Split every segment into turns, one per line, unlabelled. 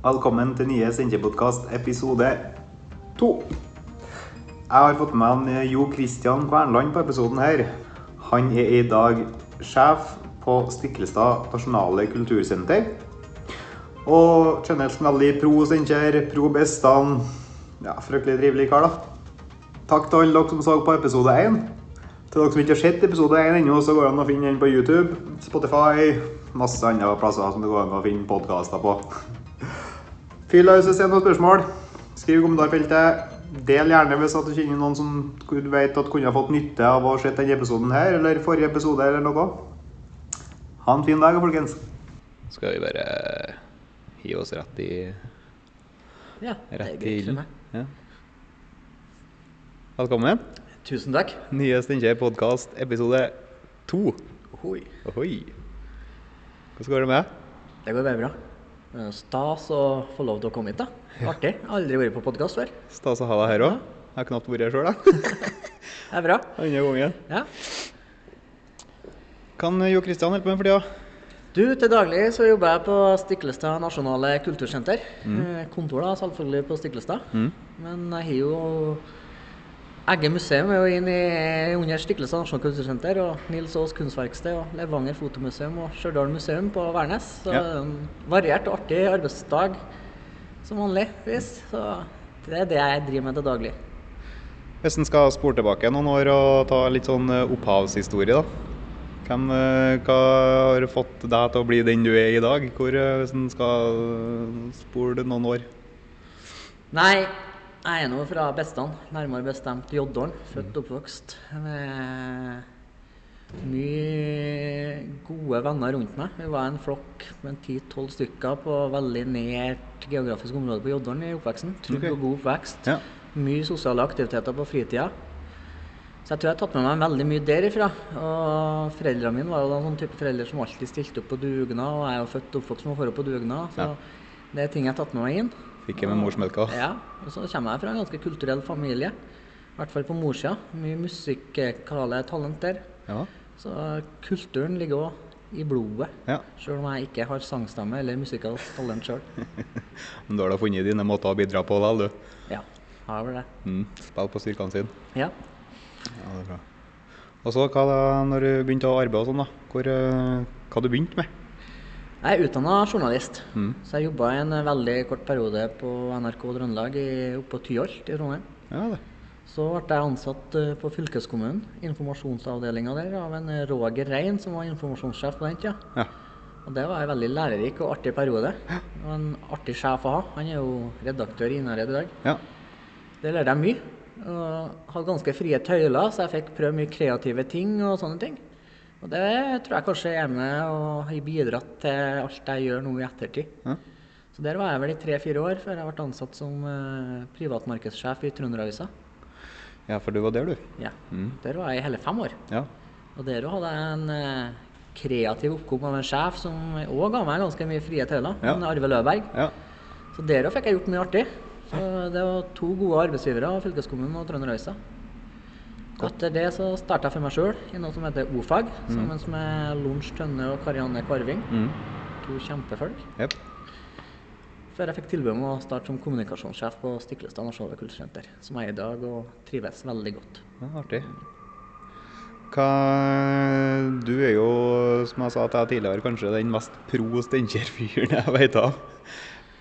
Velkommen til nye Steinkjer-podkast episode to. Jeg har fått med meg Jo Christian Kvernland på episoden her. Han er i dag sjef på Stiklestad nasjonale kultursenter. Og generelt veldig pro Steinkjer, pro Bestand. Ja, fryktelig trivelig kar, da. Takk til alle dere som så på episode én. Til dere som ikke har sett episode 1 ennå, så går det an å finne den på YouTube, Spotify, masse andre plasser som det går an å finne podkaster på. Fyr løs hvis det er noen spørsmål. Skriv i kommentarfeltet. Del gjerne hvis at du kjenner noen som vet at kunne ha fått nytte av å se denne episoden her, eller forrige episode, eller noe. Ha en fin dag, folkens.
Skal vi bare hive oss rett i
Ja, det er greit for meg.
Ja. Velkommen.
Tusen takk.
Nye Steinkjer podkast, episode to.
Ohoi.
Ohoi. Hvordan går det med?
Det går bare bra. Er Stas å få lov til å komme hit, da. Artig. Aldri vært på podkast før.
Stas å ha deg her òg. Jeg har knapt vært her sjøl, da.
Det er bra.
Andre gangen.
Ja.
Kan Jo Kristian hjelpe med for tida?
Du, til daglig så jobber jeg på Stiklestad nasjonale kultursenter. Mm. Kontor da, selvfølgelig på Stiklestad.
Mm.
Men jeg har jo Egge museum er jo inn i, under Stiklestad nasjonale kultursenter. Og Nils Aas kunstverksted og Levanger fotomuseum og Stjørdal museum på Værnes. Så
Ja.
er en variert og artig arbeidsdag som vanligvis. Så det er det jeg driver med til daglig.
Hvis en skal spore tilbake noen år og ta litt sånn eh, opphavshistorie, da. Hvem, eh, hva har fått deg til å bli den du er i dag? Hvor, eh, hvis en skal eh, spole noen år?
Nei, jeg er nå fra bestand, nærmere bestemt Joddalen. Født og oppvokst. Med mye gode venner rundt meg. Vi var en flokk med ti-tolv stykker på veldig nært geografisk område på Joddalen i oppveksten. Trygg
okay.
og god oppvekst.
Ja.
Mye sosiale aktiviteter på fritida. Så jeg tror jeg har tatt med meg veldig mye derifra. Og foreldrene mine var jo den sånn type foreldre som alltid stilte opp på dugnad. Og jeg er jo født og oppvokst med å dra på dugnad, så
Ja.
det er ting jeg har tatt med meg inn.
Fikk jeg med morsmelka?
Ja, og så kommer jeg fra en ganske kulturell familie. I hvert fall på morssida. Mye musikkale talent der.
Ja.
Så kulturen ligger òg i blodet.
ja.
Sjøl om jeg ikke har sangstemme eller musikalsk talent sjøl.
Men da har du funnet dine måter å bidra på likevel, du.
Ja, har vel det.
Mm. Spill på styrkene sine.
Ja.
Ja, det er bra. Og så hva da, når du begynte å arbeide og sånn, da? Hvor, eh, hva du begynte med?
Jeg er utdanna journalist,
Mm.
så jeg jobba en eh, veldig kort periode på NRK Trøndelag i- oppe på Tyholt i Trondheim.
Ja, det.
Så ble jeg ansatt eh, på fylkeskommunen, informasjonsavdelinga der, av en eh, Roger Rein, som var informasjonssjef på den tida.
Ja.
Og det var en veldig lærerik og artig periode. Og en artig sjef å ha. Han er jo redaktør i Innherred i dag.
ja.
Det lærte jeg mye. Og hadde ganske frie tøyler, så jeg fikk prøve mye kreative ting og sånne ting. Og det tror jeg kanskje er med og har bidratt til alt jeg gjør nå i ettertid.
Ja.
Så der var jeg vel i tre-fire år før jeg ble ansatt som eh, privatmarkedssjef i Trønderavisa.
ja, for du var der, du.
Ja.
Mm.
Der var jeg i hele fem år.
Ja.
Og der hadde jeg en eh, kreativ oppgående av en sjef som òg ga meg ganske mye frie tøyler.
Ja.
Arve Løberg.
ja.
Så der òg fikk jeg gjort mye artig. Så det var to gode arbeidsgivere, fylkeskommunen og Etter det så starta jeg for meg sjøl i noe som heter O-fag, sammen med Lorentz Tønne og Karianne Kvarving.
Mm.
To kjempefolk.
Yep.
Før jeg fikk tilbud om å starte som kommunikasjonssjef på Stiklestad nasjonale kultursenter, som jeg er i dag og trives veldig godt.
Ja, artig. Hva, du er jo, som jeg sa til deg tidligere, kanskje den mest pro Steinkjer-fyren jeg vet av.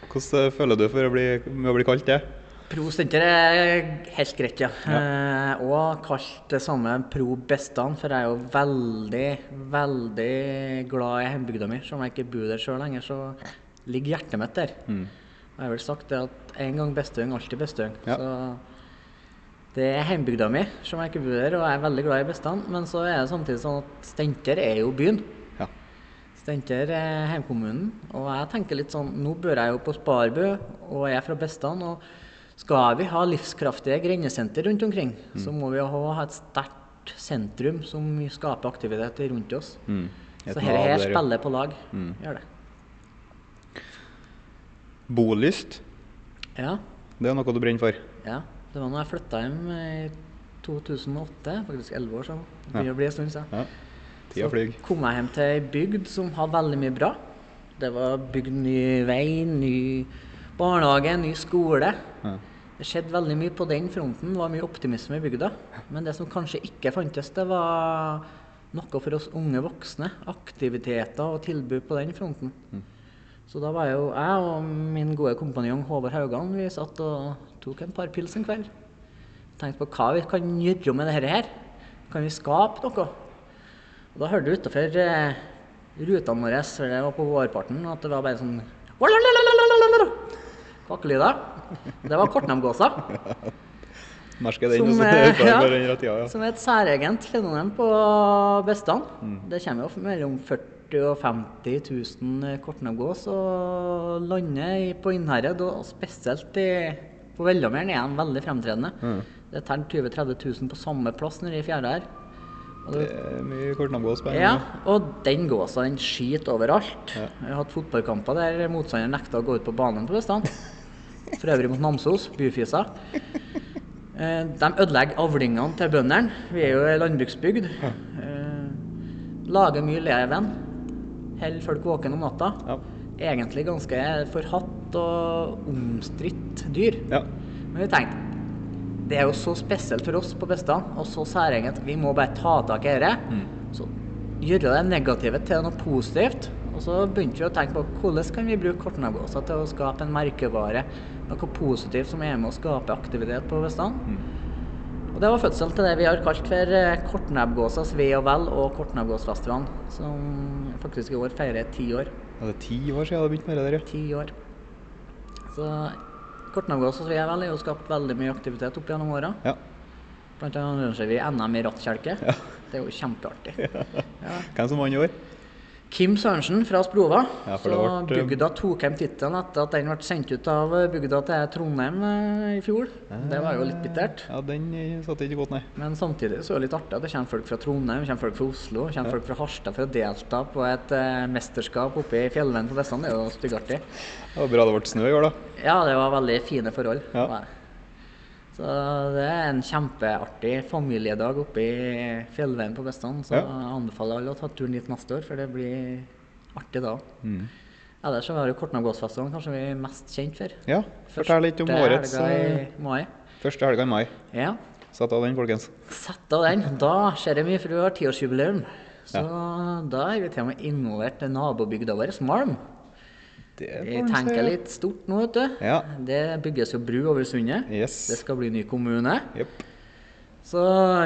Hvordan føler du for å bli, med å bli kalt det?
Pro Steinkjer er helt greit, ja. Eh, og kalt det samme Pro Bestan, for jeg er jo veldig, veldig glad i hjembygda mi. Selv om jeg ikke bor der sjøl lenger, så ligger hjertet mitt der.
Mm.
Og jeg har vel sagt det at en gang Bestøyng, alltid Bestøyng.
Ja.
Så det er hjembygda mi, selv om jeg ikke bor der, og jeg er veldig glad i Bestan. Men så er det samtidig sånn at Steinkjer er jo byen.
Ja.
Steinkjer er heimkommunen, og jeg tenker litt sånn Nå bor jeg jo på Sparbu og er fra Bestan. og Skal vi ha livskraftige grendesenter rundt omkring, så må vi ha et sterkt sentrum som skaper aktivitet rundt oss.
Mm.
Så dette
nav
her spiller på lag.
Mm.
Gjør det.
Bolyst,
Ja,
det er noe du brenner for.
ja. Det var da jeg flytta hjem i 2008, faktisk 11 år siden. Det begynner å bli en stund siden.
Ja.
Så kom jeg hjem til ei bygd som hadde veldig mye bra. Det var bygd ny vei, ny Barnehage, ny skole.
Ja.
Det skjedde veldig mye på den fronten. Det var mye optimisme i bygda. Men det som kanskje ikke fantes, det var noe for oss unge voksne. Aktiviteter og tilbud på den fronten. Så da var jo jeg og min gode kompanjong Håvard Haugan vi satt og tok en par pils en kveld. Tenkte på hva vi kan gjøre med dette her. Kan vi skape noe? Og da hørte du utafor eh, rutene våre, for det var på vårparten, at det var bare sånn Kvakelyder. Det var kortnemgåsa.
Merker den,
Som, ja,
den.
Som er et særegent fenomen på bestanden. Det kommer jo mellom 40 000 og 50 000 kortnemgås og lander på Innherred, og spesielt i, på Vellameren er de veldig fremtredende.
Mm.
Det er telt 20 000-30 000 på samme plass nede i fjæra her.
Det er mye kortnavngås på
ja, og den gåsa den skyter overalt.
Ja.
Jeg har hatt fotballkamper der motstanderen nekta å gå ut på banen på bestand. For øvrig mot Namsos, byfisa. Eh, De ødelegger avlingene til bøndene. Vi er jo ei landbruksbygd. Eh, Lager mye leven. Holder folk våkne om natta.
Ja.
Egentlig ganske forhatt og omstridt dyr.
ja.
Men vi tenkte det er jo så spesielt for oss på Bestad, og så særegent. Vi må bare ta tak i dette. Så gjøre det negative til noe positivt. Og så begynte vi å tenke på hvordan kan vi bruke kortnebbgåsa til å skape en merkevare. Noe positivt som er med å skape aktivitet på Vestland. Og det var fødselen til det vi har kalt for eh, Kortnebbgåsas ve og vel og Kortnebbgåsfestivalen, som faktisk i år feirer ti år.
Ja, det er ti år siden det begynte med det der, ja.
Ti år. Så Kortnebbgåsas ve og vel er jo skapt veldig mye aktivitet opp gjennom åra.
ja.
Blant annet arrangerer vi NM i rattkjelke. Ja. Det er jo kjempeartig. Ja.
Hvem som vant i år?
Kim Sørensen fra Sprova.
Ja, for det
så
ble-
bygda tok hjem tittelen etter at den ble sendt ut av bygda til Trondheim eh, i fjor. Det var jo litt bittert.
Ja, den satte satt ikke godt, nei.
Men samtidig så er det litt artig at det kommer folk fra Trondheim, kommer folk fra Oslo, kommer kommer folk fra Harstad for å delta på et eh, mesterskap oppe i fjellene på Vestland. Det er jo styggartig.
Det var bra det ble snø i år, da.
Ja, det var veldig fine forhold.
Ja.
Så det er en kjempeartig familiedag oppe i fjellveien på Vestland. Så
Ja.
jeg anbefaler alle å ta turen dit neste år, for det blir artig da.
Mm.
Ellers så har jo Kortnabbgåsfestivalen kanskje vi er mest kjent for.
Ja, fortell litt om årets eh, første helga i mai.
Ja.
Sett av den, folkens.
Sett av den. Da skjer det mye, for vi har tiårsjubileum. Så da er vi til og med involvert nabobygda vår, Malm. Vi tenker litt stort nå, vet du.
Ja.
Det bygges jo bru over sundet.
Yes.
Det skal bli ny kommune.
Yep.
Så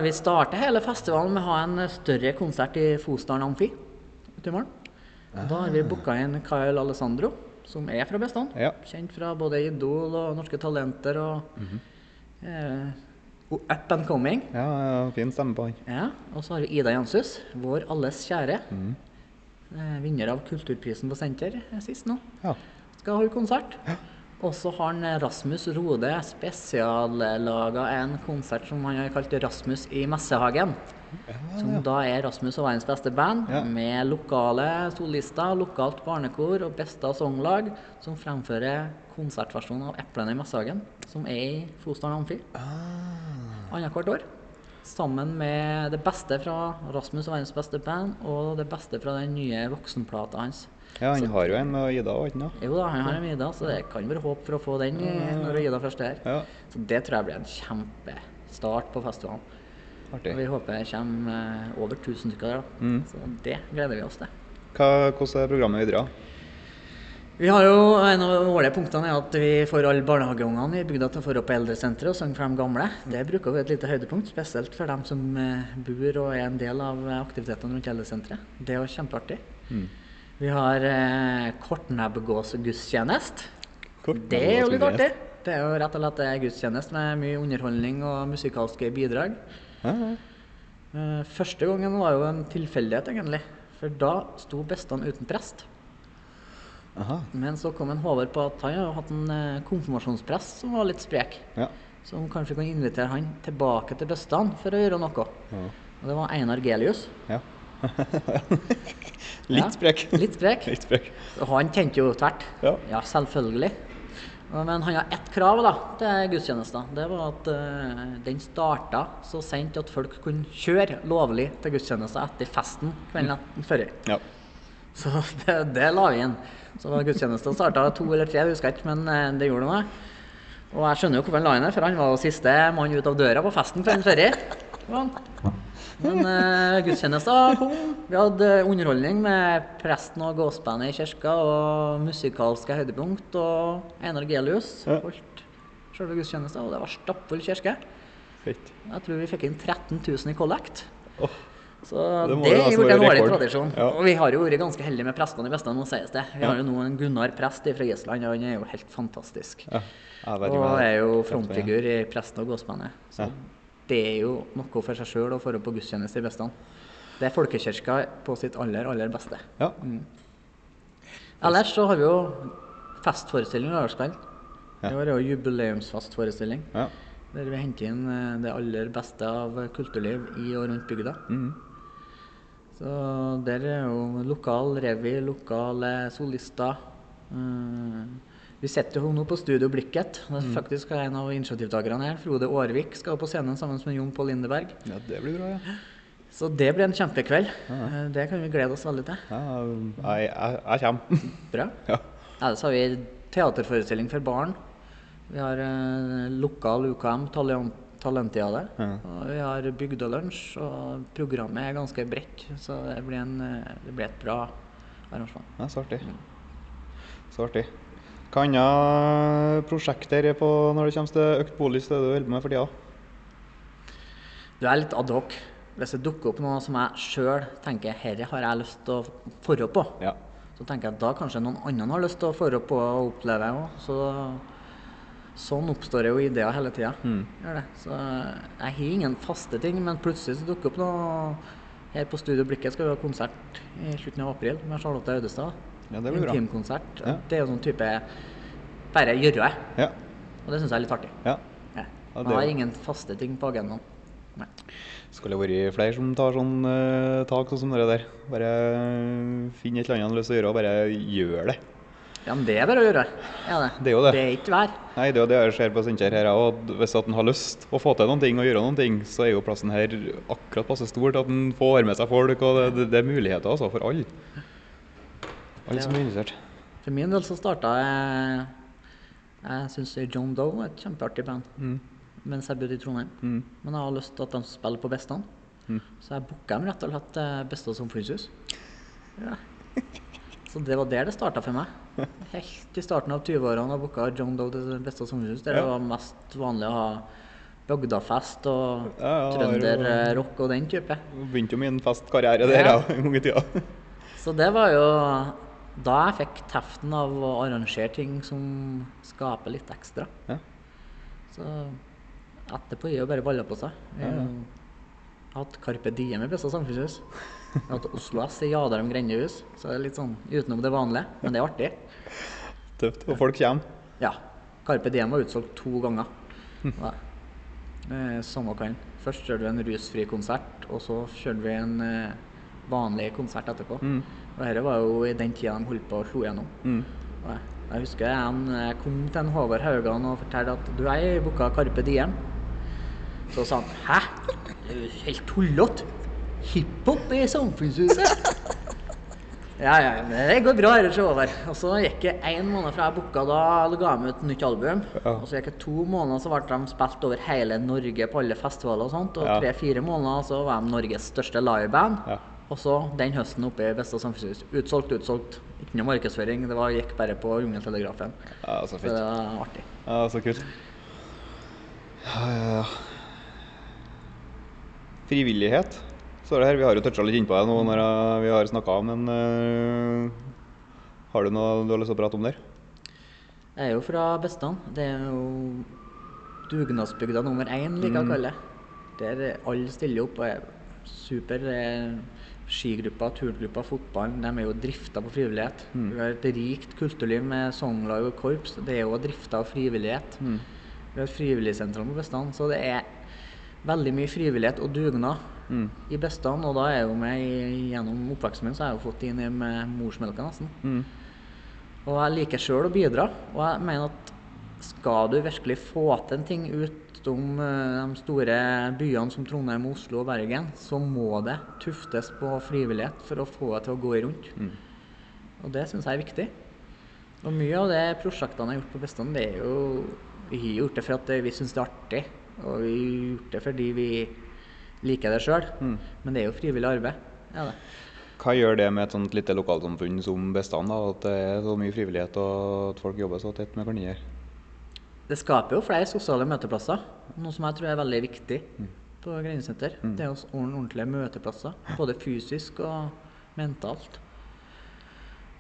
vi starter hele festivalen med å ha en større konsert i Fosdalen Amfi ute i morgen. Da har vi booka inn Kyle Alessandro, som er fra Bestand.
Ja.
Kjent fra både Idol og Norske Talenter og eh, og Up and Coming.
Ja, ja, fin stemme på han.
Ja, Og så har vi Ida Jansus, vår alles kjære. Eh, vinner av Kulturprisen på Senter eh, sist nå.
Ja.
Skal holde konsert. Og så har han eh, Rasmus Rode spesiallaga en konsert som han har kalt Rasmus i Messehagen. Som da er Rasmus og verdens beste band,
Ja.
med lokale solister, lokalt barnekor og beste sanglag, som fremfører konsertversjonen av 'Eplene i Messehagen', som er i Fosdalen Amfi annethvert år. Sammen med det beste fra Rasmus og verdens beste band, og det beste fra den nye voksenplata hans.
ja, han har jo en med Ida ikke sant?
Jo da, han har en med Ida, så det kan være håp for å få den når Ida først er her.
Ja,
Så det tror jeg blir en kjempestart på festivalen. Og vi håper det kommer eh, over 1000 stykker der, da.
Mm.
Så det gleder vi oss til.
Hva, hvordan er programmet videre?
Vi har jo En av de årlige punktene er at vi får alle barnehageungene i bygda til å opp på eldresenteret og synge for de gamle. Det bruker vi et lite høydepunkt, spesielt for dem som eh, bor og er en del av eh, aktivitetene rundt eldresenteret. Det er jo kjempeartig.
Mm.
Vi har eh, kortnebbgåsgudstjeneste. Det er jo litt artig. Det er jo rett og slett en gudstjeneste med mye underholdning og musikalske bidrag.
Ja, ja.
Eh, Første gangen var jo en tilfeldighet, egentlig. For da sto Bestan uten prest.
Aha.
Men så kom en Håvard på at han har hatt en eh, konfirmasjonsprest som var litt sprek.
Ja.
Som kanskje kan invitere han tilbake til Bøstan for å gjøre noe.
Ja.
Og det var Einar Gelius.
ja.
Ja.
Litt sprek.
Litt sprek.
Litt sprek.
Og han kjente jo tvert.
Ja.
selvfølgelig. Men han har ett krav da, til gudstjenesten. Det var at uh, den starta så sent at folk kunne kjøre lovlig til gudstjenesten etter festen kvelden mm. før.
Ja.
Så det, det la vi inn. Så gudstjenesten starta to eller tre, jeg husker ikke, men eh, det gjorde noe. Og jeg skjønner jo hvorfor han la inn det, for han var jo siste mann ut av døra på festen kvelden før. Men uh, gudstjenesten kom. Vi hadde underholdning med presten og gåsbandet i kirka og musikalske høydepunkt. Og Einar Gelius holdt selve gudstjenesten, og det var stappfull kirke. Jeg tror vi fikk inn 13 000 i kollekt.
Åh,
Så
Det
det, er blitt en årlig tradisjon.
Ja.
Og vi har jo vært ganske heldige med prestene i Vestland, må sies det. Vi
Ja.
har jo nå en Gunnar prest fra Gisland, og han er jo helt fantastisk.
ja.
Og er jo frontfigur i presten og gåsbandet. Så det er jo noe for seg sjøl å få på gudstjeneste i Vestland. Det er folkekirka på sitt aller, aller beste.
Ja.
Ellers så har vi jo festforestilling i Lørdagskvelden.
Ja.
Det var jo jubileumsfestforestilling.
ja.
Der vi henter inn eh, det aller beste av kulturliv i og rundt bygda.
Mhm.
Så der er jo lokal revy, lokale solister. Eh, vi sitter jo nå på Studio Blikket. Er faktisk en av initiativtakerne her. Frode Aarvik skal på scenen sammen med Jon Pål Lindeberg.
ja, det blir bra, ja.
Så det blir en kjempekveld. Ja. Det kan vi glede oss veldig til.
ja jeg, jeg, jeg kommer.
Bra.
Ja.
Ellers har vi teaterforestilling for barn. Vi har eh, lokal UKM, talent, Talentiade.
Ja.
Og vi har bygdelunsj, og programmet er ganske bredt. Så det blir, en, eh, det blir et bra arrangement.
Ja, så artig. Så artig. Hva annet prosjekter er på når det kommer til økt bolyst det du holder på med for tida?
Du er litt adhoc. Hvis det dukker opp noe som jeg sjøl tenker herre har jeg lyst til å forre på,
Ja.
så tenker jeg at da kanskje noen andre har lyst til å forre på og oppleve òg. Så sånn oppstår jo ideer hele tida.
Mm.
Så jeg har ingen faste ting, men plutselig så dukker opp noe her på Studio Blikket skal vi ha konsert i slutten av april med Charlotte Audestad.
Ja, det blir bra.
Intimkonsert.
Ja.
Det er jo sånn type bare gjøre det.
Ja.
Og det syns jeg er litt artig.
ja.
Ja. Jeg har ingen faste ting på agendaen. Nei.
Skulle vært flere som tar sånn uh, tak sånn som det der. Bare finn et eller annet lyst til å gjøre, og bare gjør det.
Ja, men det er bare å gjøre. Ja, det.
Det er jo det.
Det er ikke vær.
Nei, det er jo det jeg ser på Steinkjer her òg. Hvis at en har lyst å få til noen ting og gjøre noen ting, så er jo plassen her akkurat passe stor til at en får med seg folk. Og det, det, det er muligheter altså for alle. Alle som er interessert.
For min del så starta jeg Jeg syns John Doe er et kjempeartig band
Mm.
mens jeg bodde i Trondheim.
Mm.
Men jeg har lyst til at de spiller på Bestan.
Mm.
Så jeg booka dem rett og slett til Bestad samfunnshus. Ja. Så det var der det starta for meg. Helt i starten av 20-årene booka John Doe til Beste samfunnshus. Der det var mest vanlig å ha bygdafest og
Ja, ja,
trønderrock og den type.
Begynte jo min festkarriere der
Ja.
en gang i tida.
Så det var jo da jeg fikk teften av å arrangere ting som skaper litt ekstra.
Ja.
Så etterpå er det jo bare baller på seg. Vi har hatt Carpe Diem i beste samfunnshus. Har hatt Oslo S i om grendehus. Så det er litt sånn utenom det vanlige, men det er artig.
Tøft. Og folk kommer.
Ja. Carpe Diem var utsolgt to ganger. Ja. Eh, Samme kvelden. Først kjørte vi en rusfri konsert, og så kjørte vi en eh, vanlig konsert etterpå.
Mm.
Og dette var jo i den tida de holdt på å slo igjennom.
Mm.
Jeg, jeg husker jeg, jeg kom til en Håvard Haugan og fortalte at du, jeg booka Carpe Diem. Så sa han hæ? Det er jo helt tullete. Hiphop i samfunnshuset? Ja, ja, men det går bra, dette, er over. Og så gikk det én måned fra jeg booka, da ga meg ut et nytt album.
Ja.
Og så gikk det to måneder, så ble de spilt over hele Norge på alle festivaler og sånt. Og
Ja.
tre-fire måneder så var de Norges største liveband.
Ja.
Og så den høsten oppe i Vestad samfunnshus. Utsolgt, utsolgt. Ikke noe markedsføring. Det var, gikk bare på Jungeltelegrafen.
ja, så
Så det var artig.
Ja, så kult. Ja, ja, ja. Frivillighet står det her. Vi har jo toucha litt innpå det nå når eh, vi har snakka men uh, Har du noe du har lyst til å prate om der?
Jeg er jo fra Bestand. Det er jo dugnadsbygda nummer én, liker jeg å kalle det. Der alle stiller opp og er super. Skigruppa, Skigrupper, turgrupper, fotball. De er jo drifta på frivillighet. Vi har et rikt kulturliv med sanglag og korps. Det er jo drifta av frivillighet. Vi har et frivilligsentral på Bestand, så det er veldig mye frivillighet og dugnad
Mm.
i Bestand, Og da er jeg jo med gjennom oppveksten min, så har jeg jo fått inn i med morsmelka nesten.
Mm.
Og jeg liker sjøl å bidra. Og jeg mener at skal du virkelig få til en ting utom eh, de store byene som Trondheim, Oslo og Bergen, så må det tuftes på frivillighet for å få det til å gå rundt.
Mm.
Og det syns jeg er viktig. Og mye av det prosjektene jeg har gjort på Bestand, det er jo Vi har gjort det for at vi syns det er artig. Og vi har gjort det fordi vi liker det sjøl.
Mm.
Men det er jo frivillig arbeid. Ja.
Hva gjør det med et sånt lite lokalsamfunn som Bestand, da, at det er så mye frivillighet og at folk jobber så tett med hverandre?
det skaper jo flere sosiale møteplasser, noe som jeg tror er veldig viktig på grensesenter. Det er å ordentlige møteplasser, både fysisk og mentalt.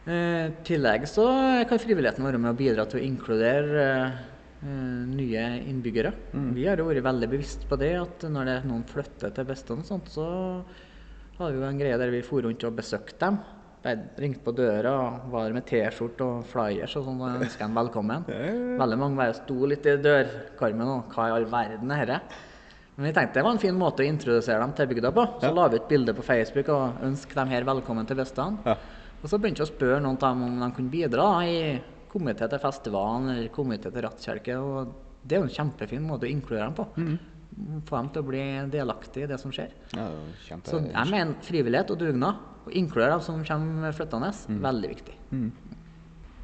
Eh, I tillegg så kan frivilligheten være med å bidra til å inkludere eh, nye innbyggere. Vi har jo vært veldig bevisst på det, at når det er noen flytter til Bestan, sånt, så har vi jo en greie der vi for rundt og besøkte dem. Ringte på døra, og var med T-skjorte og flyers og sånn og ønska dem velkommen. Veldig mange bare sto litt i dørkarmen og hva i all verden er dette? Men vi tenkte det var en fin måte å introdusere dem til bygda på. Så
Ja.
la vi ut bilde på Facebook og ønske dem her velkommen til Vestland.
Ja.
Og så begynte vi å spørre noen av dem om de kunne bidra i komité til festivalen eller komité til Rattkjelke. Og det er jo en kjempefin måte å inkludere dem på. Få dem til å bli delaktige i det som skjer.
Ja, det er kjempe...
Så jeg mener frivillighet og dugnad, og inkludere dem som kommer flyttende, veldig viktig.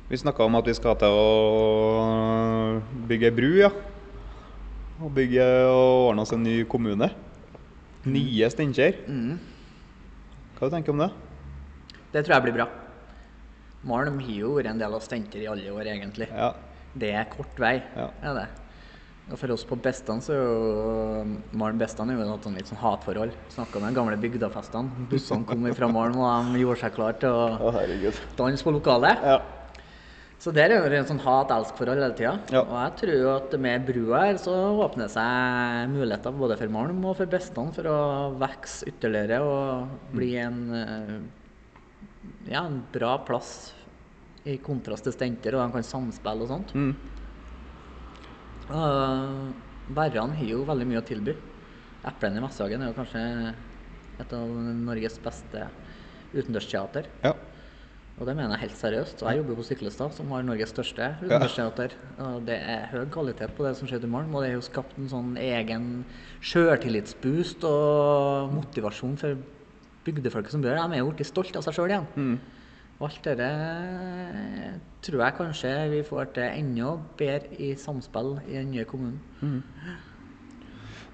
Vi snakka om at vi skal til å bygge bru, ja. Og bygge og ordne oss en ny kommune. Nye Steinkjer.
Mm.
Hva du tenker du om det?
Det tror jeg blir bra. Malm har jo vært en del av Steinkjer i alle år, egentlig.
Ja.
Det er kort vei,
Ja.
er det. Og for oss på Bestan så er jo Malm Bestan er jo sånn litt sånn hatforhold. Snakka med de gamle bygdafestene. Bussene kom fra Malm, og de gjorde seg klar til å
oh,
danse på lokalet.
Ja.
Så der er det en sånn hat-elsk-forhold hele tida.
Ja.
Og jeg tror at med brua her så åpner det seg muligheter både for Malm og for Bestan for å vokse ytterligere og bli en, eh, ja, en bra plass i kontrast til stenter, og de kan samspille og sånt.
Mm.
Og bærene har jo veldig mye å tilby. Eplene i Messehagen er jo kanskje et av Norges beste utendørsteater.
ja.
Og det mener jeg helt seriøst. Og jeg jobber på Syklestad, som har Norges største utendørsteater. Og det er høy kvalitet på det som skjer i morgen. Og det har jo skapt en sånn egen sjøltillitsboost og motivasjon for bygdefolket som bor her. De er jo blitt stolt av seg sjøl igjen.
Mm.
Alt dette tror jeg kanskje vi får til enda bedre i samspill i den nye kommunen.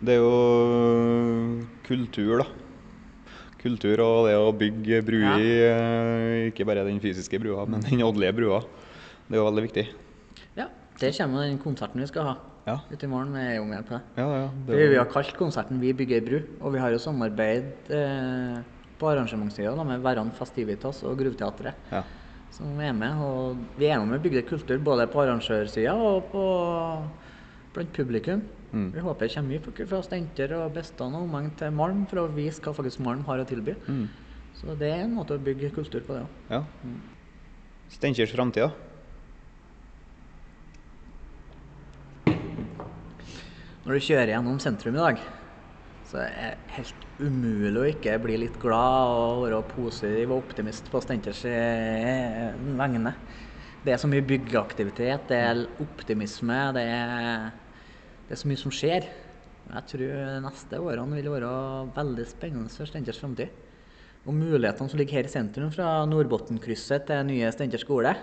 Det er jo kultur, da. Kultur og det å bygge bruer, ja. ikke bare den fysiske brua, men den åndelige brua. Det er jo veldig viktig.
Ja, der kommer den konserten vi skal ha
Ja,
ute i morgen. er jo med på det.
ja. ja det
Vi,
er
vi har kalt konserten 'Vi bygger bru', og vi har jo samarbeid eh, på arrangementssida da, med Verran Festivitas og Gruveteatret,
ja.
som er med. Og vi er med med å bygge kultur både på arrangørsida og på, blant publikum.
Mm.
Vi håper det kommer mye folk fra Stenter og Bestan og omegn til Malm for å vise hva faktisk Malm har å tilby.
Mm.
Så det er en måte å bygge kultur på, det òg.
ja. Steinkjers framtid?
Når du kjører gjennom sentrum i dag, så er det helt umulig å ikke bli litt glad og være positiv og optimist på Stenters eh, vegne. Det er så mye byggeaktivitet, det er optimisme, det er, det er så mye som skjer. Jeg tror de neste årene vil være veldig spennende for Stenters framtid. Og mulighetene som ligger her i sentrum, fra Nordbotnkrysset til nye Stenters skole.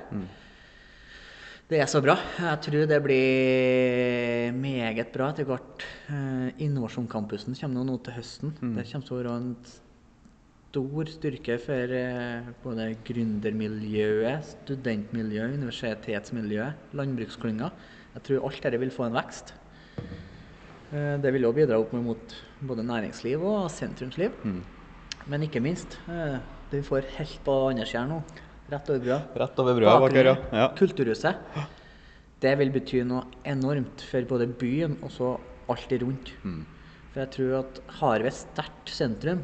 Det er så bra. Jeg tror det blir meget bra etter hvert. Eh, Innovasjonscampusen kommer nå til høsten. Det kommer til å være en stor styrke for eh, både gründermiljøet, studentmiljøet, universitetsmiljøet, landbruksklynga. Jeg tror alt dette vil få en vekst. Eh, Det vil òg bidra opp mot både næringsliv og sentrumsliv.
Mm.
Men ikke minst, det vi får helt på andre sida nå, rett over brua.
Rett over brua bak her, ja.
Kulturhuset. Det vil bety noe enormt for både byen og så alt rundt.
Mm.
For jeg tror at har vi et sterkt sentrum,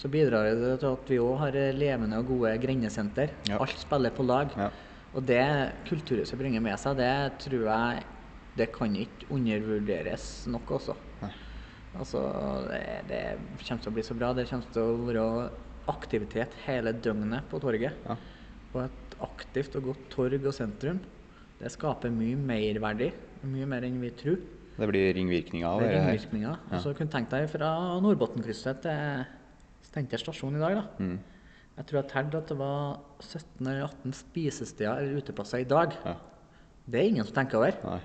så bidrar det til at vi òg har levende og gode grendesenter.
Ja.
Alt spiller på lag.
Ja.
Og det Kulturhuset bringer med seg, det tror jeg det kan ikke undervurderes nok også.
Nei.
Altså, det, det kommer til å bli så bra. Det kommer til å være aktivitet hele døgnet på torget.
Ja.
Og et aktivt og godt torg og sentrum, det skaper mye merverdi. Mye mer enn vi tror.
Det blir ringvirkninger av
Det er ringvirkninger.
Ja.
Og så kunne tenkt deg fra Nordbotnkrysset til Steinkjer stasjon i dag, da.
Mm.
Jeg tror jeg telte at det var 17 eller 18 spisesteder eller uteplasser i dag.
Ja.
Det er ingen som tenker over.
Nei.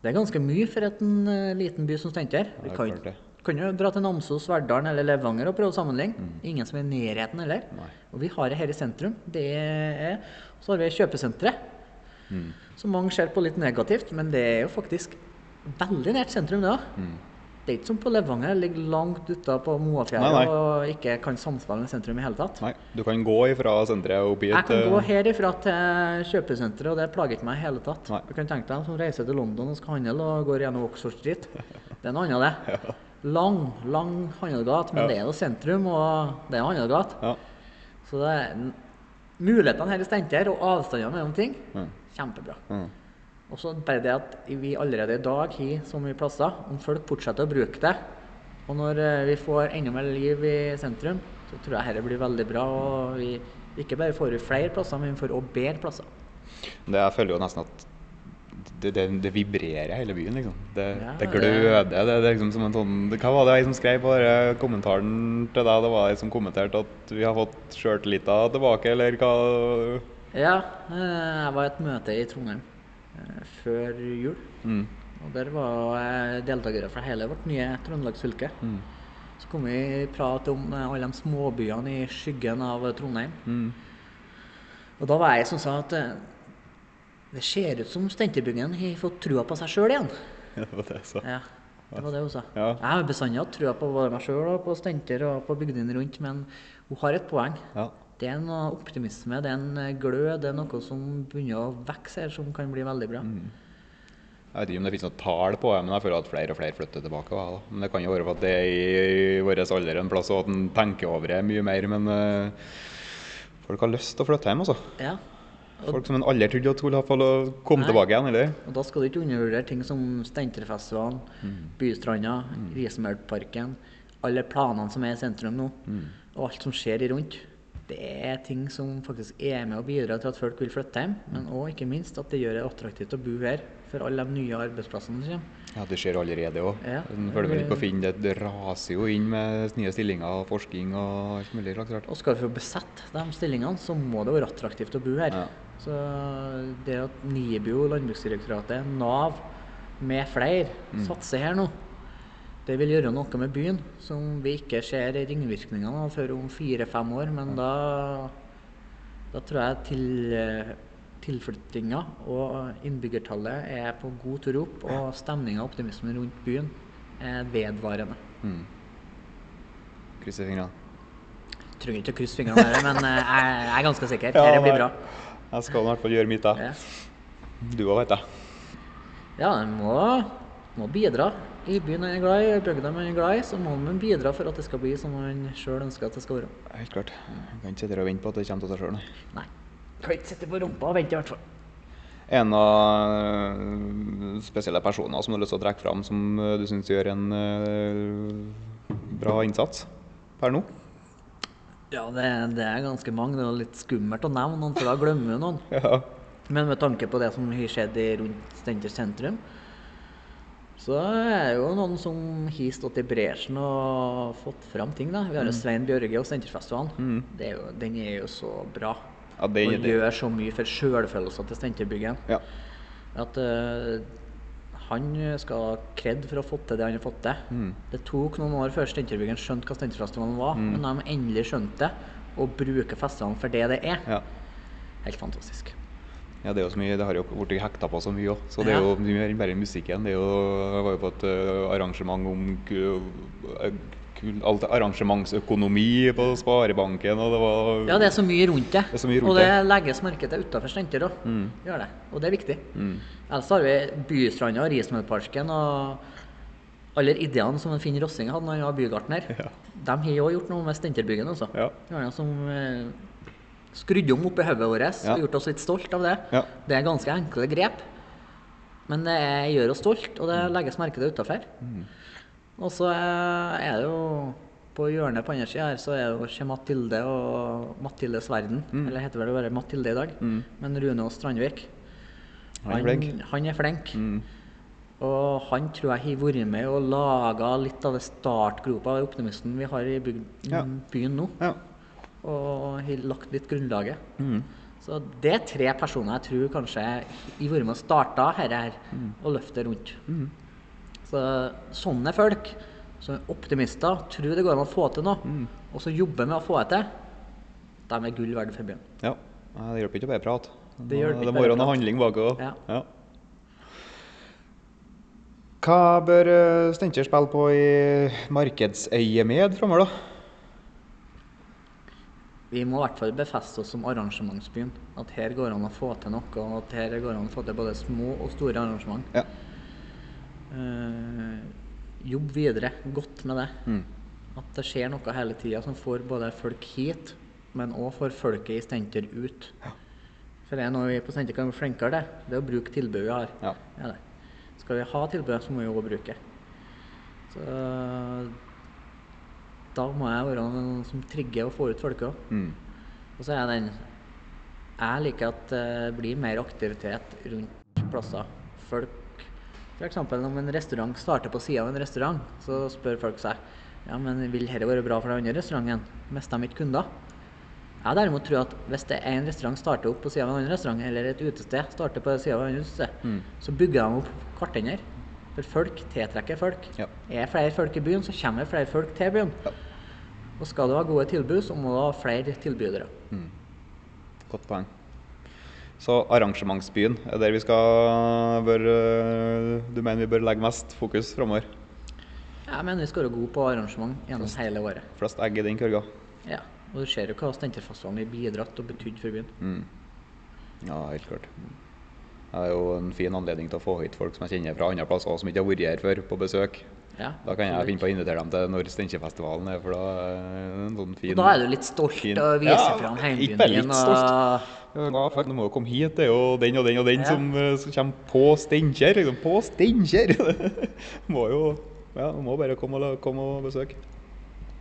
Det er ganske mye for en eh, liten by som Steinkjer.
Ja,
Vi kan. Kan jo dra til Namsos, Verdalen eller Levanger og prøve å sammenligne. Ingen som er i nærheten heller.
Mm. Nei.
Og vi har det her i sentrum. Det er, så har vi kjøpesenteret,
Mm.
som mange ser på litt negativt, men det er jo faktisk veldig nært sentrum, det òg.
Mm.
Det er ikke som på Levanger, ligger langt ute på
Nei, nei.
Og ikke kan samspille med sentrum i hele tatt.
Nei. Du kan gå ifra senteret og opp hit.
Jeg kan gå
eh,
herifra til kjøpesenteret, og det plager ikke meg i hele tatt.
Nei.
Du kan tenke deg en som reiser til London og skal handle og går gjennom Oxford Street. Det er noe annet, det. Lang, lang handlegate, men
Ja.
det er jo sentrum, og det er handlegate.
Ja.
Så det er mulighetene her i Steinkjer og avstandene mellom ting,
Mm.
kjempebra.
Mm.
Og så bare det at vi allerede i dag har så mye plasser, om folk fortsetter å bruke det, og når eh, vi får enda mer liv i sentrum, så tror jeg dette blir veldig bra. Og vi ikke bare får vi flere plasser, men vi får også bedre plasser.
Det, jeg føler jo nesten at det, det, det vibrerer hele byen, liksom. Det,
Ja,
det gløder. Det, det er liksom som en sånn Hva var det jeg som skrev på kommentaren til deg? Det var jeg som kommenterte at vi har fått sjøltillita tilbake, eller hva?
Ja, eh, jeg var i et møte i Trondheim eh, før jul.
Mm.
Og der var deltakere fra hele vårt nye Trøndelagsfylke.
Mm.
Så kom vi i prat om eh, alle de småbyene i skyggen av Trondheim.
Mm.
Og da var jeg som sa at det ser ut som Stentebyggen har fått trua på seg sjøl igjen.
Det var det jeg sa.
Ja, det var det hun sa.
Ja.
Jeg har bestandig hatt trua på både meg sjøl og på Stenter og på bygdene rundt, men hun har et poeng.
Ja.
Det er noe optimisme, det er en eh, glød, det er noe som begynner å vokse her, som kan bli veldig bra.
Mm. Jeg vet ikke om det finnes noe tall på det, men jeg føler at flere og flere flytter tilbake. da. Men Det kan jo være for at det er i vår alder en plass, og at en tenker over det mye mer. Men eh, folk har lyst til å flytte hjem, altså.
Ja.
Folk som en aldri trodde at skulle få komme
Nei.
tilbake igjen, eller?
Og da skal du ikke undervurdere ting som Steinterfestivalen,
Mm.
Bystranda, Rismølparken, alle planene som er i sentrum nå,
Mm.
og alt som skjer i rundt. Det er ting som faktisk er med og bidrar til at folk vil flytte hjem, men òg ikke minst at det gjør det attraktivt å bo her for alle de nye arbeidsplassene som kommer.
Ja, det skjer allerede òg.
Ja.
Følger vel ikke på Finn, det, det raser jo inn med nye stillinger og forskning og alt mulig slags rart.
Og skal vi få besette de stillingene, så må det være attraktivt å bo her.
Ja.
Så det at NIBIO, Landbruksdirektoratet, Nav med flere
Mm.
satser her nå, det vil gjøre noe med byen som vi ikke ser ringvirkningene av før om fire-fem år. Men da, da tror jeg til, tilflyttinga og innbyggertallet er på god tur opp, og stemninga og optimismen rundt byen er vedvarende.
Mm. Krysser fingrene.
Trenger ikke å krysse fingrene men eh, jeg jeg er ganske sikker. Dette blir bra.
Jeg skal i hvert fall gjøre mitt, da.
Ja.
Du òg, vet jeg.
Ja, en må, må bidra. I byen er glad i, i bygda man er glad i, så må man bidra for at det skal bli som man sjøl ønsker at det skal være.
Helt klart. Jeg kan ikke sitte og vente på at det kommer av seg sjøl, nei.
Kan ikke sitte på rumpa og vente, i hvert fall.
En av noen spesielle personer som du har lyst til å trekke fram, som øh, du syns gjør en øh, bra innsats per nå?
Ja, det, det er ganske mange. Det er litt skummelt å nevne noen, for da glemmer du noen.
Ja.
Men med tanke på det som har skjedd rundt Steinkjer sentrum, så er det jo noen som har stått i bresjen og fått fram ting. da. Vi har jo Svein Bjørge og Steinkjerfestivalen.
Mm.
Jo- Den er jo så bra.
Ja, det,
og gjør så mye for sjølfølelsen til Steinkjerbyggen.
ja.
At eh, han skal ha kred for å ha fått til det han har fått til.
Mm.
Det tok noen år før Steinkjerbyggen skjønte hva Steinkjerfestivalen var,
Mm.
men de endelig skjønte det, og bruker festivalen for det det er.
ja.
Helt fantastisk.
Ja, det er jo så mye, det har jo blitt hekta på så mye òg. Så det er jo mye mer enn bare musikken. Det er jo, jeg var jo på et øh, arrangement om ku- alt arrangementsøkonomi på Sparebanken, og det var
Ja, det er så mye rundt det.
Det rundt
og det
det.
legges merke til utafor Steinkjer òg.
Mm.
Gjør det. Og det er viktig.
Mm.
Ellers har vi Bystranda og Rismølparken og alle ideene som Finn Rossing hadde når han var bygartner.
Ja.
De har òg gjort noe med Steinkjerbyggen også.
Ja.
Det som eh, skrudde om oppi hodet vårt
Ja.
og gjort oss litt stolt av det.
Ja.
Det er ganske enkle grep, men det gjør oss stolt, og det legges merke til utafor.
Mm.
Og så er det jo på hjørnet på andre sida her, så er det jo ikke Mathilde og Mathildes verden.
Mm.
Eller heter vel det bare Mathilde i dag.
Mm.
Men Rune og Strandvik.
Han er flink.
Han er flink.
Mm.
Og han tror jeg har vært med og laga litt av det startgropa av optimisten vi har i bygd,
Ja.
byen nå.
Ja.
og har lagt litt grunnlaget.
Mm.
Så det er tre personer jeg tror kanskje har vært med og starta dette her,
Mm.
og løftet rundt. Så sånne folk som er optimister, tror det går an å få til noe,
Mm.
og så jobber med å få det til, de er gull verdt for byen.
Ja. Det hjelper ikke å bare prate.
Det ikke
det må være noe handling bak òg.
Ja.
Hva bør eh, Steinkjer spille på i markedsøyemed framover, da?
Vi må i hvert fall befeste oss som arrangementsbyen. At her går an å få til noe, og at her går an å få til både små og store arrangement.
Ja.
Eh, jobb videre godt med det.
Mm.
At det skjer noe hele tida som får både folk hit, men òg får folket i Stenter ut. For det er noe vi på Stenter kan bli flinkere til. Det er å bruke tilbudet vi har.
Ja.
Det. Skal vi ha tilbudet, så må vi òg bruke. Så da må jeg være noen som trigger og får ut folket òg.
Mm.
Og så er den Jeg liker at det blir mer aktivitet rundt plasser. Folk F.eks. om en restaurant starter på sida av en restaurant, så spør folk seg ja, men vil dette være bra for den andre restauranten. Mister de ikke kunder? Jeg derimot tror at hvis det er en restaurant starter opp på sida av en annen restaurant, eller et utested starter på sida av et annet utested,
Mm.
så bygger de opp hverandre. For folk tiltrekker folk.
Ja.
Er flere folk i byen, så kommer flere folk til byen.
Ja.
Og skal du ha gode tilbud, så må du ha flere tilbydere.
Godt poeng. Så arrangementsbyen er der vi skal bør, øh, Du mener vi bør legge mest fokus framover?
Jeg mener vi skal være gode på arrangement gjennom hele året.
Flest egg i den kurga.
Ja. Og du ser jo hva Stenterfestivalen har bidratt og betydd for byen.
Mm. Ja, helt klart. Det er jo en fin anledning til å få hit folk som jeg kjenner fra andre plasser, og som ikke har vært her før, på besøk.
Ja,
Da kan jeg finne på å invitere dem til når Steinkjerfestivalen er, for da er det en sånn fin
Og da er du litt stolt
fin-
og viser
Ja,
fram
hjembyen
din. Og...
Ja, for du må jo komme hit, det er jo den og den og den
Ja.
som, eh, som kommer på Steinkjer. Liksom, på Steinkjer! må jo Ja, må bare komme og, komme og besøke.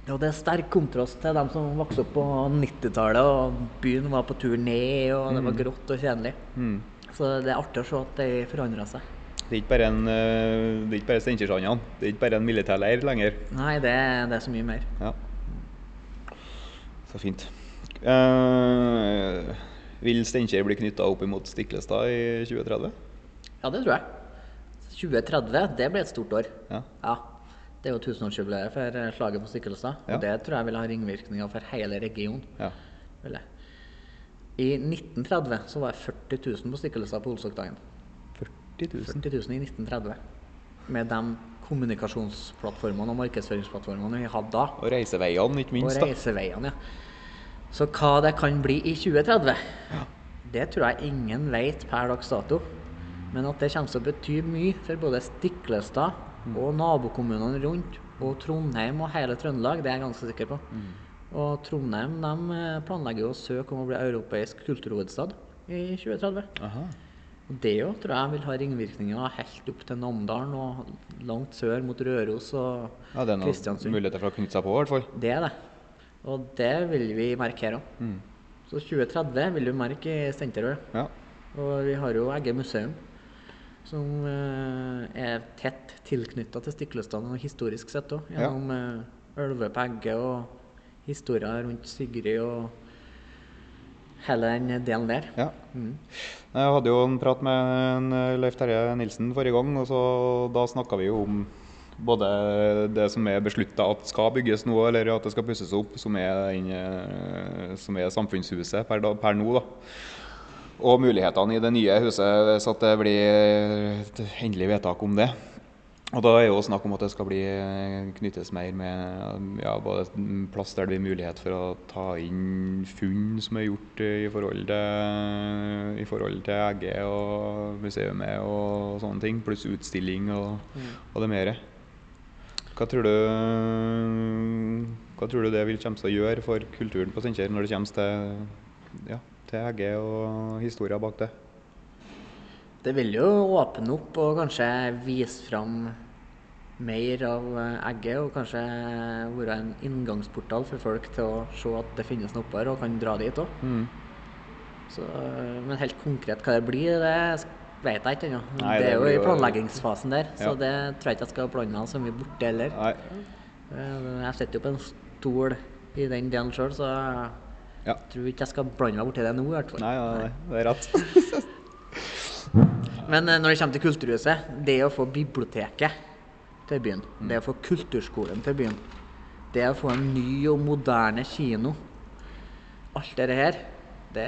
Og det er sterk kontrast til dem som vokste opp på 90-tallet, og byen var på tur ned, og det var grått og kjedelig.
Mm.
Så det er artig å se at det forandra seg.
Det er ikke bare, en, eh, det er ikke bare Steinkjersandene. Det er ikke bare en militærleir lenger.
Nei, det, det er så mye mer.
Ja. Så fint. Eh, vil Steinkjer bli knytta opp imot Stiklestad i 2030?
Ja, det tror jeg. 2030, det blir et stort år.
Ja.
Ja. Det er jo tusenårsjubileet for eh, slaget på Stiklestad.
Ja.
Og det tror jeg vil ha ringvirkninger for hele regionen.
ja.
I 1930 så var det 40 000 på Stiklestad på Olsokdagen.
40 000.
40 000 i 1930. Med de kommunikasjonsplattformene og markedsføringsplattformene vi hadde da.
Og reiseveiene, ikke minst. da.
reiseveiene, ja. Så hva det kan bli i 2030, det tror jeg ingen vet per dags dato. Men at det kommer til å bety mye for både Stiklestad og nabokommunene rundt, og Trondheim og hele Trøndelag, det er jeg ganske sikker på. Og Trondheim de eh, planlegger jo å søke om å bli europeisk kulturhovedstad i 2030.
Aha.
Og det jo tror jeg vil ha ringvirkninger helt opp til Namdalen og langt sør mot Røros og
Ja, det er noen muligheter for å knytte seg på, i hvert fall.
Det er det. Og det vil vi merke her òg.
Mm.
Så 2030 vil du merke i Steinkjer.
Ja.
Og vi har jo Egge museum, som eh, er tett tilknytta til Stiklestad historisk sett òg.
Ja.
Gjennom eh, Ølve på Egge og historier rundt Sigrid og hele den delen der.
ja.
Mm.
Jeg hadde jo en prat med eh, Leif Terje Nilsen forrige gang, og så, da snakka vi jo om både det som er beslutta at skal bygges nå, eller at det skal pusses opp, som er, den, eh, som er samfunnshuset per, da, per nå. da. Og mulighetene i det nye huset hvis det blir et endelig vedtak om det. Og da er jo snakk om at det skal bli knyttes mer med ja, både plass der det blir mulighet for å ta inn funn som er gjort i forhold til, i forhold til Egge og museet og sånne ting, pluss utstilling og, og det mere. Hva tror du hva tror du det vil komme til å gjøre for kulturen på Steinkjer når det kommer til, ja, til Egge og historien bak det?
Det vil jo åpne opp og kanskje vise fram mer av eh, egget, og kanskje være en inngangsportal for folk til å se at det finnes noe oppe her, og kan dra dit òg.
Mm.
Men helt konkret hva det blir, det vet jeg ikke ennå. Det
det
er jo i planleggingsfasen der, så det tror jeg ikke jeg skal blande meg så mye borti heller.
Nei.
Eh, Jeg sitter jo på en stol i den delen sjøl, så
Ja.
Tror ikke jeg skal blande meg borti det nå, i hvert fall.
Nei, ja, det er rett.
Men eh, når det kommer til Kulturhuset, det å få biblioteket til byen, det å få kulturskolen til byen, det å få en ny og moderne kino Alt dette her, det,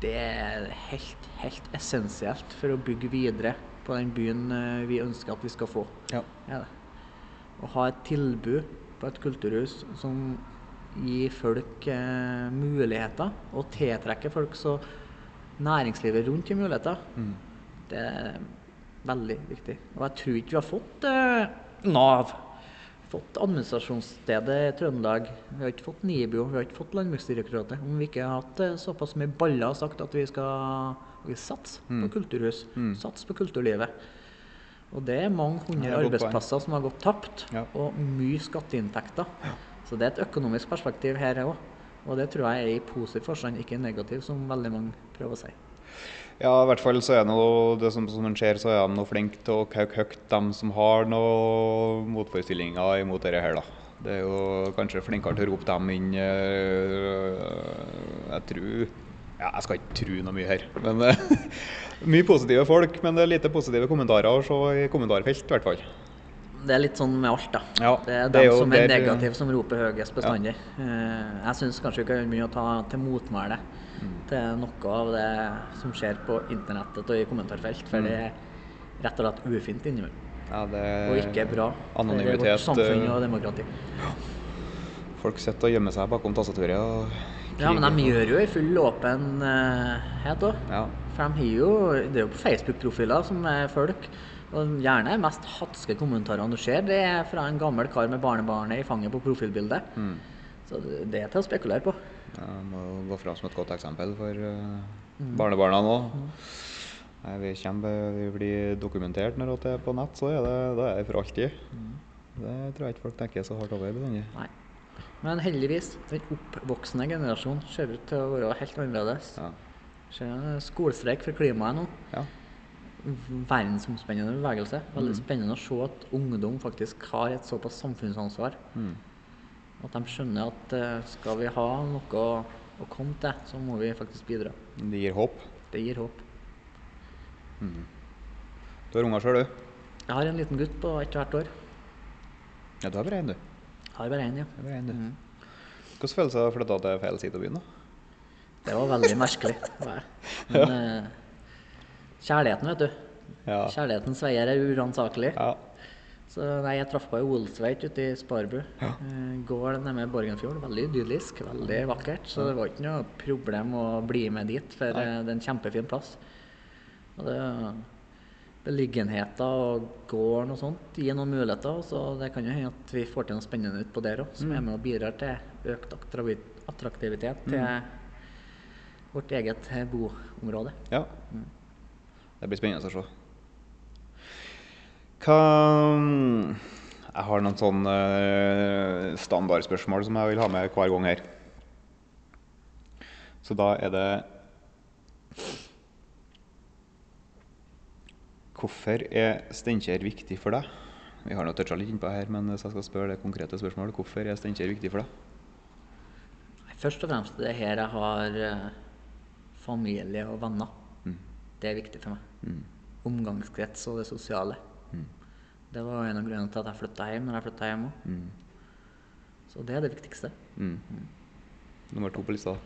det er helt, helt essensielt for å bygge videre på den byen eh, vi ønsker at vi skal få.
Ja.
Ja, det. Å ha et tilbud på et kulturhus som gir folk eh, muligheter, og tiltrekker folk så næringslivet rundt gir muligheter, det er veldig viktig. Og jeg tror ikke vi har fått eh, Nav, fått administrasjonsstedet i Trøndelag, vi har ikke fått NIBIO, vi har ikke fått Landbruksdirektoratet. Om vi ikke har hatt eh, såpass mye baller og sagt at vi skal satse mm. på kulturhus, satse på kulturlivet. Og det er mange
Ja,
hundre
er
arbeidsplasser som har gått tapt,
Ja.
og mye skatteinntekter. Så det er et økonomisk perspektiv her òg. Og det tror jeg er i positiv forstand, ikke negativ, som veldig mange prøver å si.
Ja, i hvert fall så er noe, det som, som ser, så er de nå flinke til å kauke høyt dem som har noen motforestillinger imot dette her, da. Det er jo kanskje flinkere til å rope dem inn øh, Jeg tror Ja, jeg skal ikke tro noe mye her, men mye positive folk. Men det er lite positive kommentarer å se i kommentarfelt, i hvert fall.
Det er litt sånn med alt, da.
Ja,
det er
det er
dem
jo
som er negative, som roper høyest bestandig. Eh, jeg syns kanskje vi kan gjøre mye å ta til motmæle
Mm.
til noe av det som skjer på internettet og i kommentarfelt. For det er rett og slett ufint innimellom.
Ja, det
Og ikke bra for
er
vårt samfunn
eh,
og demokrati.
Folk sitter og gjemmer seg bakom tastaturet og
Ja, men de gjør jo i full åpenhet òg.
Ja.
For de har jo, det er jo på Facebook-profiler som er folk. Og gjerne er mest hatske kommentarene du ser, det er fra en gammel kar med barnebarnet i fanget på profilbildet.
Mm.
Så det er til å spekulere på.
Ja, må gå fram som et godt eksempel for
Mm.
barnebarna nå. Nei, vi, kommer, vi blir dokumentert når det er på nett, så er det, det er for alltid.
Mm.
Det tror jeg ikke folk tenker så hardt over. bestandig.
Nei. Men heldigvis, den oppvoksende generasjonen ser ut til å være helt annerledes.
Ja.
Ser skolestreik for klimaet nå.
ja.
Verdensomspennende bevegelse. Veldig spennende å se at ungdom faktisk har et såpass samfunnsansvar.
Mm.
At de skjønner at eh, skal vi ha noe å, komme til, så må vi faktisk bidra.
Det gir håp.
Det gir håp.
Du har unger sjøl, du?
Jeg har en liten gutt på ett og hvert år.
Ja, du har bare én, du.
Har bare én, ja.
Bare en, du.
Mhm.
Hvilken følelse har flytta til feil side av byen? da?
Det var veldig merkelig. Men eh, kjærligheten, vet du.
Ja.
Kjærlighetens veier er uransakelig.
ja.
Så nei, jeg traff på ei Olsveit ute i Sparbu.
Ja.
Eh, Gård nede Borgenfjord. Veldig idyllisk, veldig vakkert. Så det var ikke noe problem å bli med dit, for
Nei.
eh, det er en kjempefin plass. Og det Beliggenheter og gården og sånt gir noen muligheter. Så det kan jo hende at vi får til noe spennende utpå der òg, som er med og bidrar til økt attraktivitet til vårt eget eh, boområde.
ja. Det blir spennende å se. Hva Jeg har noen sånne eh, standardspørsmål som jeg vil ha med hver gang her. Så da er det Hvorfor er Steinkjer viktig for deg? Vi har nå toucha litt innpå her, men hvis jeg skal spørre det konkrete spørsmålet, hvorfor er Steinkjer viktig for deg?
Først og fremst det er her jeg har eh, familie og venner.
Mm.
Det er viktig for meg.
Mm.
Omgangskrets og det sosiale.
Mm.
Det var en av grunnene til at jeg flytta hjem når jeg flytta hjem òg.
Mm.
Så det er det viktigste.
Mm. Nummer to på lista.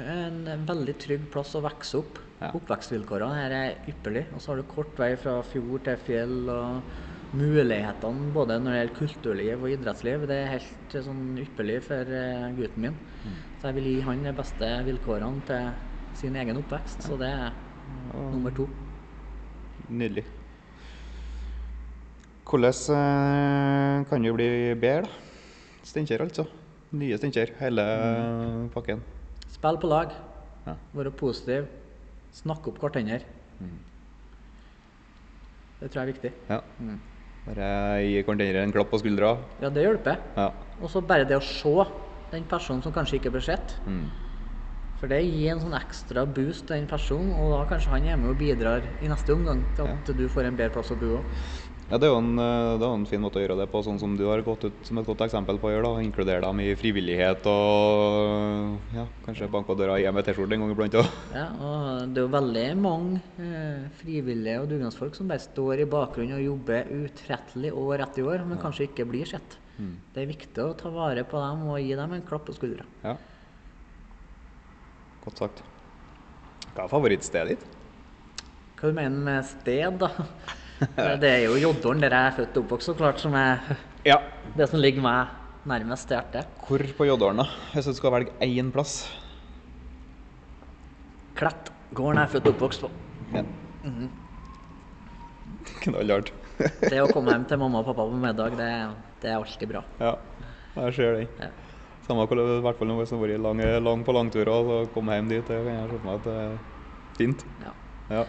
En veldig trygg plass å vokse opp.
Ja.
Oppvekstvilkårene her er ypperlig. Og så har du kort vei fra fjord til fjell. og Mulighetene både når det gjelder kulturliv og idrettsliv, det er helt eh, sånn ypperlig for eh, gutten min. Så jeg vil gi han de beste vilkårene til sin egen oppvekst. Så det er nummer to.
Nydelig. Hvordan eh, kan du bli bedre, da? Steinkjer, altså. Nye Steinkjer, hele pakken.
Spill på lag.
Ja.
Være positiv. Snakke opp hverandre. Det tror jeg er viktig.
ja.
Mm.
Bare gi hverandre en klapp på skuldra.
Ja, det hjelper.
Ja.
Og så bare det å se den personen som kanskje ikke blir sett.
Mm.
For det gir en sånn ekstra boost til den personen, og da kanskje han er med og bidrar i neste omgang til at du får en bedre plass å bo òg.
Ja, Det er jo en, eh, det er en fin måte å gjøre det på, sånn som du har gått ut som et godt eksempel på å gjøre. da, Inkludere dem i frivillighet og ja, kanskje banke på døra hjem med T-skjorte en gang iblant. òg.
Ja, og det er jo veldig mange eh, frivillige og dugnadsfolk som bare står i bakgrunnen og jobber utrettelig år etter år, men kanskje ikke blir sett.
Mm.
Det er viktig å ta vare på dem og gi dem en klapp på skuldra.
Ja. Godt sagt. Hva er favorittstedet ditt?
Hva du mener med sted, da? Det er jo Joddoren, der jeg er født og oppvokst, så klart, som er
Ja.
det som ligger meg nærmest hjertet.
Hvor på Joddoren, da? Hvis du skal velge én plass?
Klett. Gården jeg er født og oppvokst på.
Ja. Knallhardt.
Det å komme hjem til mamma og pappa på middag, det, det er alltid bra.
Ja, jeg ser den.
Ja.
Samme hvor, i hvert fall når vi har vært lang, lang på langturer og så komme hjem dit. Det kan jeg se for meg at det er fint.
Ja.
Ja.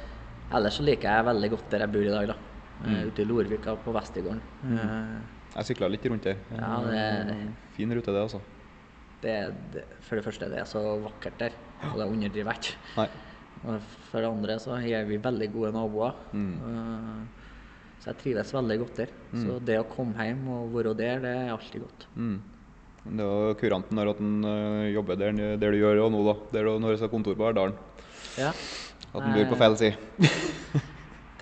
Ellers så liker jeg veldig godt der jeg bor i dag, da. Eh,
Mm.
Ute i Lorvika på Vestigården. Eh,
Jeg sykla litt rundt der.
Ja, det-
Fin rute, det, altså.
Det, det, for det første, det er så vakkert der, og det underdriver jeg ikke. For det andre så er vi veldig gode naboer.
Mm.
Eh, Så jeg trives veldig godt der. Så det å komme hjem og være der, det er alltid godt.
Mm. Det er kuranten når at han øh, jobber der, der du gjør og nå, da. Der du har kontor på Verdalen.
Ja.
At han bor på feil side.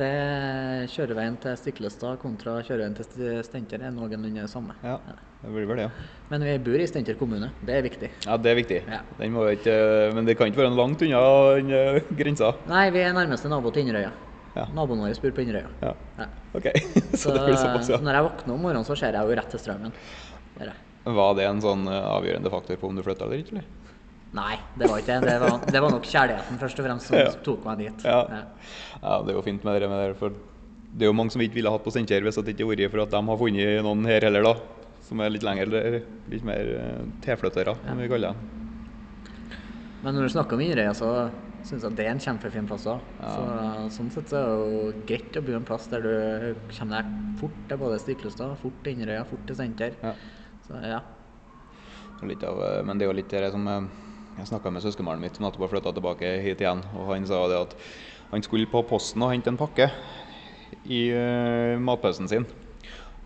Det Kjøreveien til Stiklestad kontra kjøreveien til St- Steinkjer er noenlunde samme.
Ja, det blir vel det, ja.
Men vi bor i Steinkjer kommune. Det er viktig.
Ja, det er viktig.
Ja.
Ikke, men det kan ikke være langt unna øh, grensa.
Nei, vi er nærmeste nabo til Inderøya.
Ja.
Naboen vår bor på Inderøya.
Ja.
Ja.
OK. Så,
Så
det blir såpass, ja.
når jeg våkner om morgenen, så ser jeg jo rett til strømmen. Der er.
Var det en sånn øh, avgjørende faktor på om du flytta eller ikke? eller?
Nei, det var ikke det. Det var, det var nok kjærligheten først og fremst som
Ja.
tok meg dit.
Ja. Ja, det er jo fint med det med det, for det er jo mange som ikke ville hatt på Steinkjer hvis det ikke hadde vært for at de har funnet noen her heller, da. Som er litt lenger, eller litt mer eh, tilflyttere, som vi kaller dem.
Men når du snakker om Inderøya, så syns jeg det er en kjempefin plass òg. Så, sånn sett så er det jo greit å bo en plass der du kommer deg fort til både Stiklestad, fort til Inderøya, fort til Steinkjer.
Ja.
Så ja.
Litt av, eh, men det er jo litt det som eh, Jeg snakka med søskenbarnet mitt som nettopp har flytta tilbake hit igjen. og Han sa det at han skulle på posten og hente en pakke i uh, matpausen sin.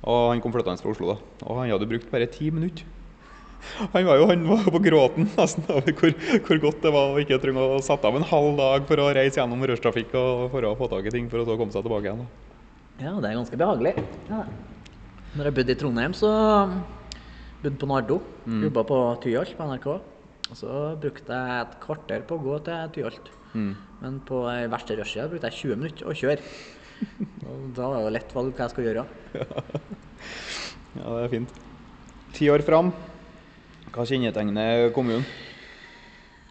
Og Han kom flyttende fra Oslo, da. Og han hadde brukt bare ti minutter. Han var jo han var på gråten nesten over hvor, hvor godt det var å ikke trenge å sette av en halv dag for å reise gjennom rushtrafikk og for å få tak i ting for å så komme seg tilbake igjen. Da.
ja, det er ganske behagelig. Ja. Når jeg bodde i Trondheim, så bodde på Nardo.
Mm.
Jobba på Tyholt på NRK. Og så brukte jeg et kvarter på å gå til Tyholt.
Mm.
Men på eh, verste rushtida brukte jeg 20 minutter å kjøre. Og da var det jo lett valg hva jeg skulle gjøre.
Ja, det er fint. Ti år fram. Hva kjennetegner kommunen?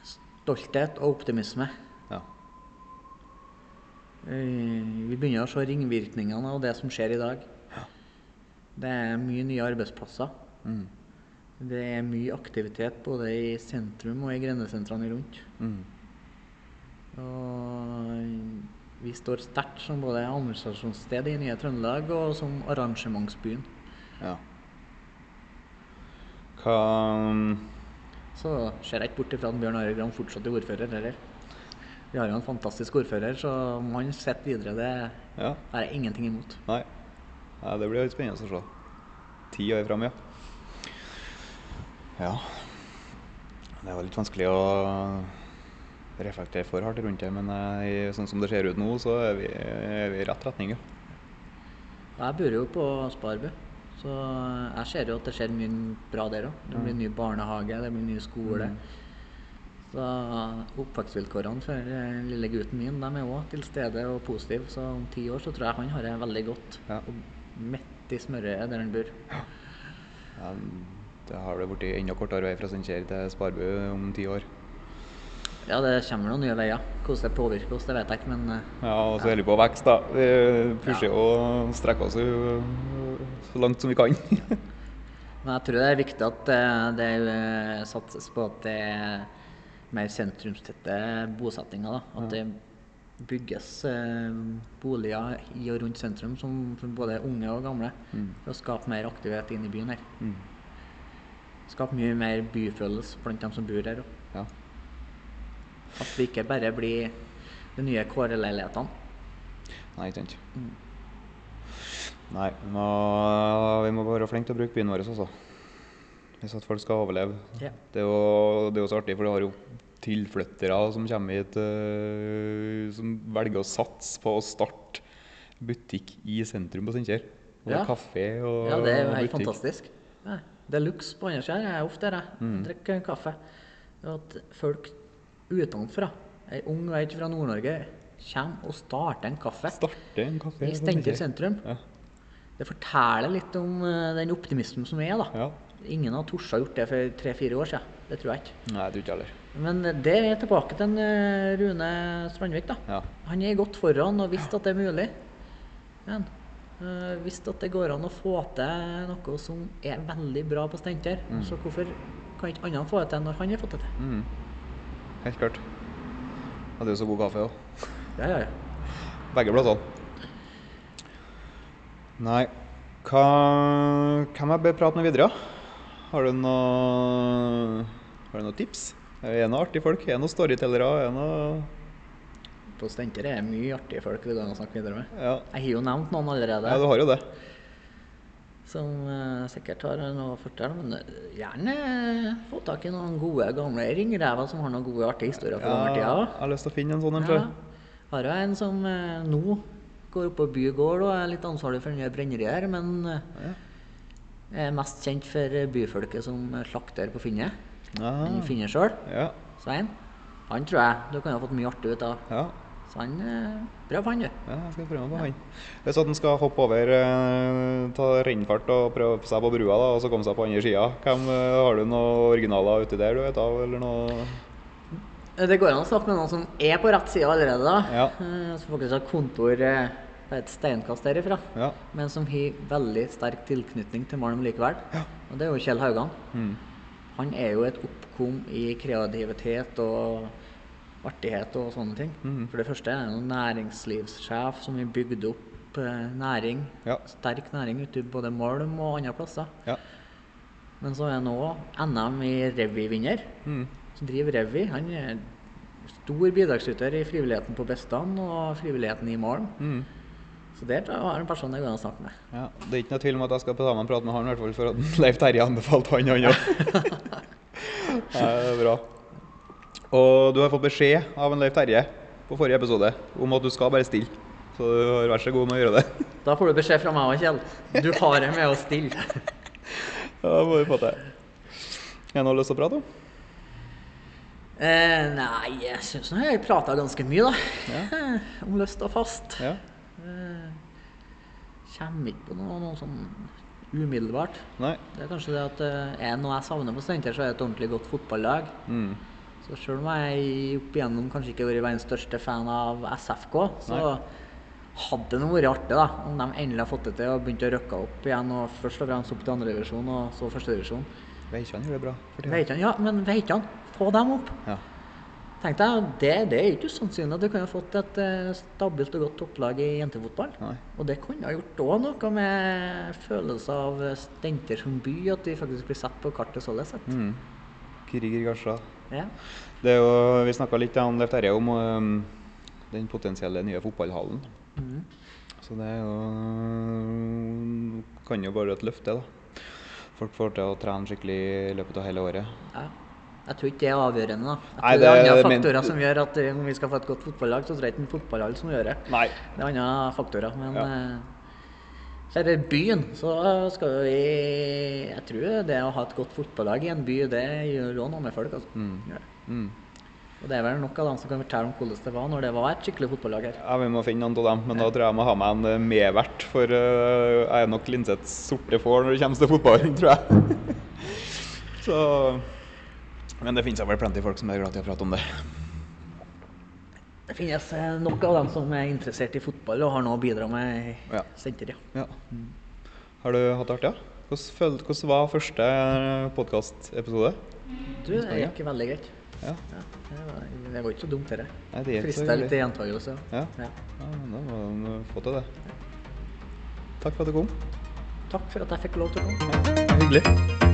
Stolthet og optimisme.
Ja.
Eh, Vi begynner å se ringvirkningene av det som skjer i dag. Det er mye nye arbeidsplasser.
Mm.
Det er mye aktivitet både i sentrum og i grendesentrene rundt.
Mm.
Og vi står sterkt som både administrasjonssted i Nye Trøndelag og som arrangementsbyen.
Ja. Hva
Så ser jeg ikke bort ifra at Bjørn Arild Gram fortsatt er ordfører heller. Vi har jo en fantastisk ordfører, så om han sitter videre, det
Ja.
har jeg ingenting imot.
Nei. Nei det blir litt spennende å se. Ti år fram, ja. Ja. Det er litt vanskelig å reflektere for hardt rundt det, men eh, i- sånn som det ser ut nå, så er vi, er vi i rett retning, ja.
Jeg bor jo på Sparbu, så jeg ser jo at det skjer mye bra der òg. Det blir ny barnehage, det blir ny skole. Så oppvekstvilkårene for eh, lille gutten min de er òg til stede og positive. Så om ti år så tror jeg han har det veldig godt.
Ja.
Og midt i smørøyet der han bor.
Ja, Det har det blitt enda kortere vei fra Steinkjer til Sparbu om ti år.
Ja, det kommer noen nye veier. Hvordan det påvirker oss, det vet jeg ikke, men eh,
Ja, og så holder vi på vekst, da. Vi pusher og strekker oss så langt som vi kan.
Men jeg tror det er viktig at eh, det eh, satses på at det er mer sentrumstette bosettinger. Da. At det bygges eh, boliger i og rundt sentrum som for både unge og gamle. For å skape mer aktivitet inn i byen her.
Mm.
Skape mye mer byfølelse blant dem som bor her.
Ja.
At vi ikke bare blir de nye Kåre-leilighetene.
Nei, ikke sant. Nei, vi må, vi må være flinke til å bruke byen vår også. Hvis at folk skal overleve.
Ja.
Det er jo, det er jo så artig, for du har jo tilflyttere som kommer hit uh, som velger å satse på å starte butikk i sentrum på Steinkjer. Og
Ja.
kafé og
Ja, det er jo helt
butikk.
fantastisk. Ja, det er luxe på andre sida. Jeg er ofte der, jeg.
Mm.
Drikker kaffe. Og At folk utenfra, ei ung ei fra Nord-Norge, kommer og starter en kaffe
Starter en kaffe
i Steinkjer sentrum.
Ja.
Det forteller litt om eh, den optimismen som er, da.
ja.
Ingen har tort å gjort det for tre-fire år siden. Det tror jeg ikke.
Nei, det tror ikke heller.
Men det er tilbake til eh, Rune Strandvik, da.
Ja.
Han er godt foran og visste at det er mulig. Men uh, at det går an å få til noe som er veldig bra på Steinkjer. Så hvorfor kan ikke andre få det til når han har fått det til?
Mm. Helt klart. Ja, det er jo så god kaffe òg.
Ja, ja, ja.
Begge plassene. Nei Hva Hvem jeg bør prate med videre? Har du noe Har du noen tips? Er det noen artige folk? Er det noen storytellere? Er det noe
På Steinkjer er mye artige folk det går an å snakke videre med.
Ja.
Jeg har jo nevnt noen allerede
ja, du har jo det.
som uh, sikkert har noe å fortelle. Men eh, gjerne få tak i noen gode gamle ringrever som har noen gode, artige historier fra
Ja, jeg har lyst til å finne en sånn en.
Ja.
jeg.
Har jo en som uh, nå går opp på bygård og er litt ansvarlig for det brenneriet her, men uh,
Ja.
er mest kjent for byfolket som slakter på Finnet.
Ja.
Han finner sjøl,
Ja.
Svein. Han tror jeg du kan ha fått mye artig ut av.
ja.
Så han bra på han, du.
Ja, jeg skal prøve meg på han. Hvis at han skal hoppe over, eh, ta rennfart og prøve seg på brua da, og så komme seg på andre sida, eh, har du noen originaler uti der du vet av, eller noe
Eh, Det går an å snakke med noen som er på rett side allerede, da.
Ja.
Eh, Som faktisk har kontor eh, et steinkast derifra.
Ja.
Men som har veldig sterk tilknytning til Malm likevel. Og det er jo Kjell Haugan.
Mm.
Han er jo et oppkom i kreativitet og artighet og sånne ting.
Mm.
For det første er det en næringslivssjef som har bygd opp eh, næring,
Ja.
sterk næring ute i både Malm og andre plasser.
Ja.
Men så er han òg NM i revyvinner.
Mm.
Som driver revy. Han er stor bidragsyter i frivilligheten på Bestand og frivilligheten i Malm.
Mm.
Så det var en person jeg kunne snakke med.
Ja. Det er ikke noe tvil om at jeg skal ta meg en prat med han, i hvert fall, for at Leif Terje anbefalte han, han òg. det er bra. Og du har fått beskjed av en Leif Terje på forrige episode om at du skal bare stille. Så du har vært så god med å gjøre det.
Da får du beskjed fra meg òg, Kjell. Du har det med å stille.
Ja, det må vi få til. Er det noe lyst til å prate om?
Eh, nei, jeg syns nå jeg prata ganske mye, da. Ja. Om lyst og fast.
Ja.
Eh, Kommer ikke på noe, noe sånn umiddelbart.
Nei?
Det er kanskje det at eh, er det noe jeg savner på Steinkjer, så er det et ordentlig godt fotballag.
Mm.
Så selv om jeg opp igjennom kanskje ikke har vært verdens største fan av SFK, så
Nei.
hadde det vært artig da, om de endelig har fått det til og begynt å rykke opp igjen, og først og fremst opp til andredivisjon og så førstedivisjon.
Veikjan gjør det bra. for
ja, men Veitan, få dem opp!
Ja.
Tenk deg, det, det er ikke usannsynlig at du kunne ha fått et eh, stabilt og godt topplag i jentefotball.
Nei.
Og det kunne ha gjort òg noe med følelse av Stenter som by, at de faktisk blir satt på kartet sånn sett.
Mm. Kriger Garsa.
Ja.
Det er jo, vi snakka litt om Leif Terje om um, den potensielle nye fotballhallen.
Mm.
Så det er jo kan jo bare et løfte, da. Folk får til å trene skikkelig i løpet av hele året.
Ja. Jeg tror ikke det er avgjørende. da. Jeg
Nei,
tror det er
det-
andre
men-
faktorer som gjør at eh, om vi skal få et godt fotballag, så tror jeg ikke en fotballhall som gjør det.
Nei.
Det er andre faktorer. Men
Ja.
Eh, så er det byen, så skal vi Jeg tror det å ha et godt fotballag i en by, det gjør òg noe med folk. Altså.
Mm. Mm.
Og det er vel nok av dem som kan fortelle om hvordan det var når det var et skikkelig fotballag her.
Ja, Vi må finne noen av dem, men da tror jeg jeg må ha meg en medvert. For eh, jeg er nok Linseths sorte får når det kommer til fotball, tror jeg. Så Men det finnes vel plenty folk som er glad til å prate om det.
Det finnes eh, nok av dem som er interessert i fotball og har noe å bidra med i
Ja.
senter, ja.
Ja. Har du hatt det artig? Ja? Hvordan, hvordan var første podkastepisode?
Du, det gikk veldig greit.
Ja.
Ja, det, var, ikke så dumt, dette.
Det
Frista litt til gjentakelse.
Ja.
Ja.
ja men da må du få til det. Takk for at du kom.
Takk for at jeg fikk lov til å komme.
Ja, hyggelig.